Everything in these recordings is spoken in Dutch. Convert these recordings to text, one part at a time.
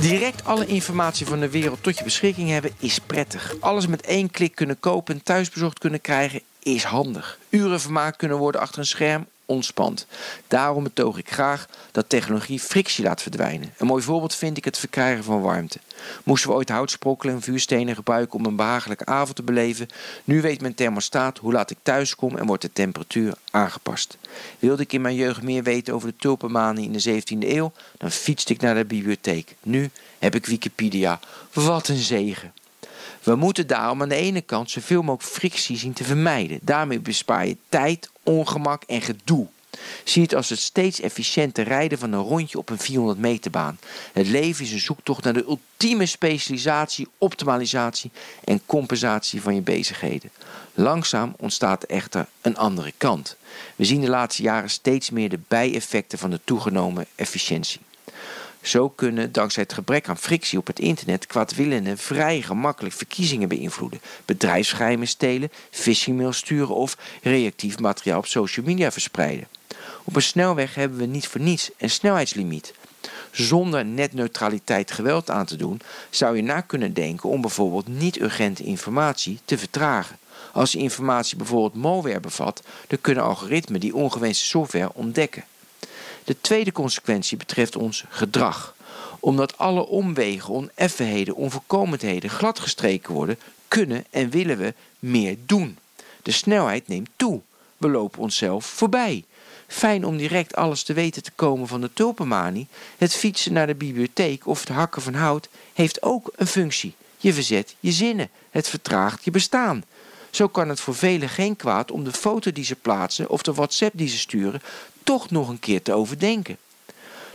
Direct alle informatie van de wereld tot je beschikking hebben is prettig. Alles met één klik kunnen kopen en thuisbezorgd kunnen krijgen is handig. Uren vermaakt kunnen worden achter een scherm ontspant. Daarom betoog ik graag dat technologie frictie laat verdwijnen. Een mooi voorbeeld vind ik het verkrijgen van warmte. Moesten we ooit houtsprokkelen en vuurstenen gebruiken om een behagelijke avond te beleven? Nu weet mijn thermostaat hoe laat ik thuis kom en wordt de temperatuur aangepast. Wilde ik in mijn jeugd meer weten over de tulpenmanen in de 17e eeuw? Dan fietste ik naar de bibliotheek. Nu heb ik Wikipedia. Wat een zegen. We moeten daarom aan de ene kant zoveel mogelijk frictie zien te vermijden. Daarmee bespaar je tijd, ongemak en gedoe. Zie het als het steeds efficiënter rijden van een rondje op een 400 meter baan. Het leven is een zoektocht naar de ultieme specialisatie, optimalisatie en compensatie van je bezigheden. Langzaam ontstaat echter een andere kant. We zien de laatste jaren steeds meer de bijeffecten van de toegenomen efficiëntie. Zo kunnen dankzij het gebrek aan frictie op het internet kwaadwillenden vrij gemakkelijk verkiezingen beïnvloeden, bedrijfsgeheimen stelen, phishingmail sturen of reactief materiaal op social media verspreiden. Op een snelweg hebben we niet voor niets een snelheidslimiet. Zonder netneutraliteit geweld aan te doen, zou je na kunnen denken om bijvoorbeeld niet-urgente informatie te vertragen. Als die informatie bijvoorbeeld malware bevat, dan kunnen algoritmen die ongewenste software ontdekken. De tweede consequentie betreft ons gedrag. Omdat alle omwegen, oneffenheden, onvolkomenheden gladgestreken worden, kunnen en willen we meer doen. De snelheid neemt toe. We lopen onszelf voorbij. Fijn om direct alles te weten te komen van de tulpenmanie. Het fietsen naar de bibliotheek of het hakken van hout heeft ook een functie. Je verzet je zinnen. Het vertraagt je bestaan. Zo kan het voor velen geen kwaad om de foto die ze plaatsen of de WhatsApp die ze sturen toch nog een keer te overdenken.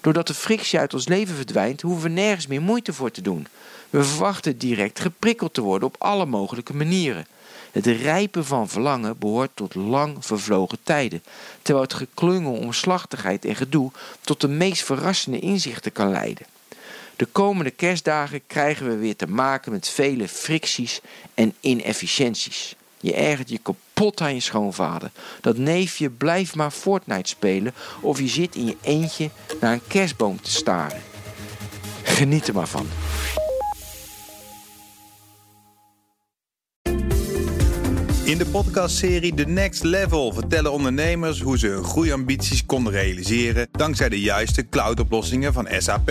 Doordat de frictie uit ons leven verdwijnt, hoeven we nergens meer moeite voor te doen. We verwachten direct geprikkeld te worden op alle mogelijke manieren. Het rijpen van verlangen behoort tot lang vervlogen tijden, terwijl het geklungel om slachtigheid en gedoe tot de meest verrassende inzichten kan leiden. De komende kerstdagen krijgen we weer te maken met vele fricties en inefficiënties. Je ergert je kapot aan je schoonvader. Dat neefje blijft maar Fortnite spelen of je zit in je eentje naar een kerstboom te staren. Geniet er maar van. In de podcastserie The Next Level vertellen ondernemers hoe ze hun groeiambities konden realiseren dankzij de juiste cloudoplossingen van SAP.